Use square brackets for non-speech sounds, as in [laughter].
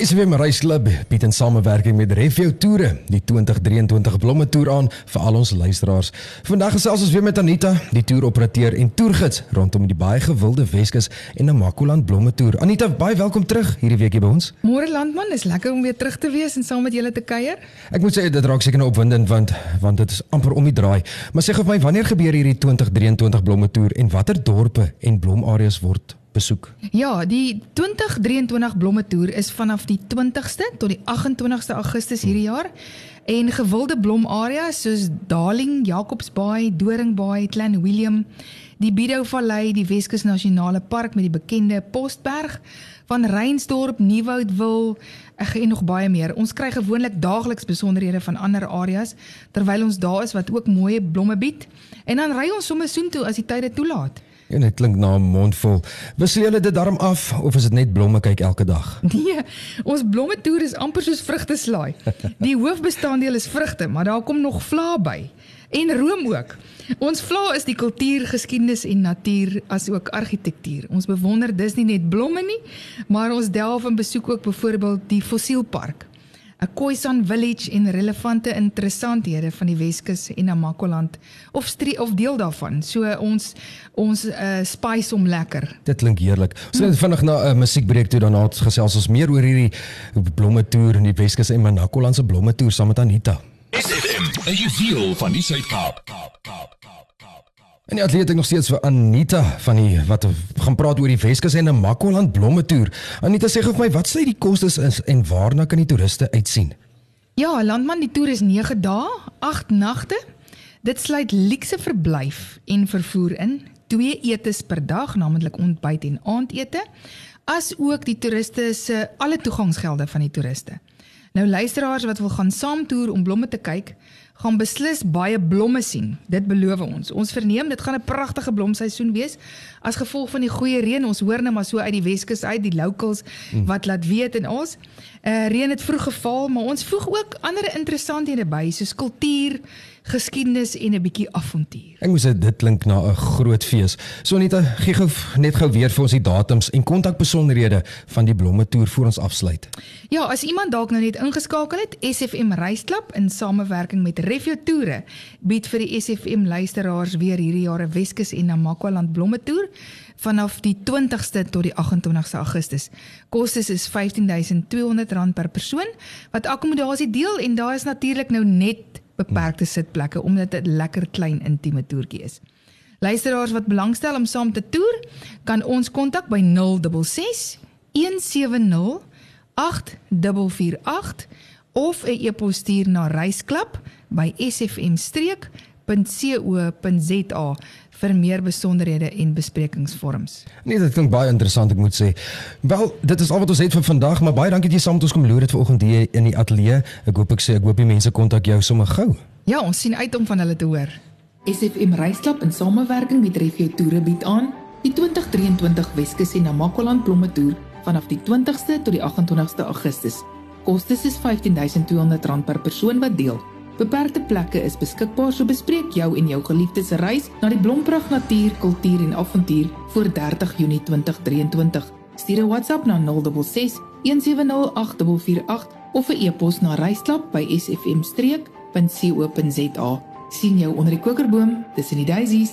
Is weer my reisklub bied in samewerking met Refio Toere die 2023 blomme toer aan vir al ons luisteraars. Vandag gesels ons weer met Anita, die toeroperateur en toergids rondom die baie gewilde Weskus en Namakoland blomme toer. Anita, baie welkom terug hierdie week hier by ons. Môre landman, is lekker om weer terug te wees en saam met julle te kuier. Ek moet sê dit raak seker nou opwindend want want dit is amper om die draai. Maar sê gou vir my, wanneer gebeur hierdie 2023 blomme toer en watter dorpe en blomareas word besoek. Ja, die 2023 blomme toer is vanaf die 20ste tot die 28ste Augustus hierdie jaar en gewilde blomareas soos Darling, Jacobsbaai, Doringbaai, Klein Willem, die Bidou Vallei, die Weskus Nasionale Park met die bekende Postberg van Reinsdorp, Nieuwoudtville en nog baie meer. Ons kry gewoonlik daagliks besonderhede van ander areas terwyl ons daar is wat ook mooi blomme bied en dan ry ons sommer soontoe as die tyde toelaat. En dit klink na 'n mondvol. Wissel julle dit darm af of is dit net blomme kyk elke dag? [laughs] Nee, ons blomme toer is amper soos vrugte slaai. Die hoofbestanddeel is vrugte, maar daar kom nog vla by en room ook. Ons vla is die kultuur, geskiedenis en natuur as ook argitektuur. Ons bewonder dis nie net blomme nie, maar ons delf en besoek ook byvoorbeeld die fossielpark 'n Khoisan village en relevante interessanthede van die Weskus en Namakoland of streek of deel daarvan. So ons ons uh, spice om lekker. Dit klink heerlik. So net vinnig na 'n uh, musiekbreek toe daarna gesels ons meer oor hierdie blomme toer in die Weskus en Namakoland se blomme toer saam met Anita. SFM, 'n juweel van die Suid-Kaap. Kaap, Kaap, Kaap. En die atleet ek nog steeds vir Anita van die wat gaan praat oor die Weskus en 'n Makwaland blomme toer. Anita sê gou vir my, wat sê die kostes is en waarna kan die toeriste uitsien? Ja, landman, die toer is 9 dae, 8 nagte. Dit sluit luukse verblyf en vervoer in, twee etes per dag, naamlik ontbyt en aandete, as ook die toeriste se alle toegangsgelde van die toeriste. Nou luisteraars wat wil gaan saamtoer om blomme te kyk, gaan beslis baie blomme sien. Dit beloof ons. Ons verneem dit gaan 'n pragtige blomseisoen wees as gevolg van die goeie reën. Ons hoor net maar so uit die Weskus uit die locals hmm. wat laat weet en ons uh, reën het vroeg geval, maar ons voeg ook ander interessanthede by soos kultuur, geskiedenis en 'n bietjie avontuur. Ek moet sê dit klink na 'n groot fees. So net gee gou net gou weer vir ons die datums en kontakbesonderhede van die blomme toer voor ons afsluit. Ja, as iemand dalk nou net ingeskakel het, SFM Reisklub in samewerking met Refio Toere bied vir die SFM luisteraars weer hierdie jaar 'n Weskus en Namakwaland blomme toer vanaf die 20ste tot die 28ste Augustus. Kostes is R15200 per persoon wat akkommodasie deel en daar is natuurlik nou net beperkte sitplekke omdat dit 'n lekker klein intieme toertjie is. Luisteraars wat belangstel om saam te toer, kan ons kontak by 066 170 8448 of 'n e-pos stuur na reisklub@sfmstreek.co.za vir meer besonderhede en besprekingsvorms. Nee, dit klink baie interessant, ek moet sê. Wel, dit is al wat ons het vir vandag, maar baie dankie dat jy saam met ons kom loer dit vanoggend hier in die ateljee. Ek hoop ek sê ek hoop die mense kontak jou sommer gou. Ja, ons sien uit om van hulle te hoor. SFM Reisklub in samewerking met Refio Toere bied aan die 2023 Weskus en Namakoland blomme toer vanaf die 20ste tot die 28ste Augustus. Kostes is R15200 per persoon wat deel. Beperkte plekke is beskikbaar, so bespreek jou en jou geliefdes se reis na die blompragt natuur, kultuur en avontuur voor 30 Junie 2023. Stuur 'n WhatsApp na 066 170 8448 of 'n e-pos na reisklap@sfmstreek.co.za. sien jou onder die kokerboom tussen die daisies.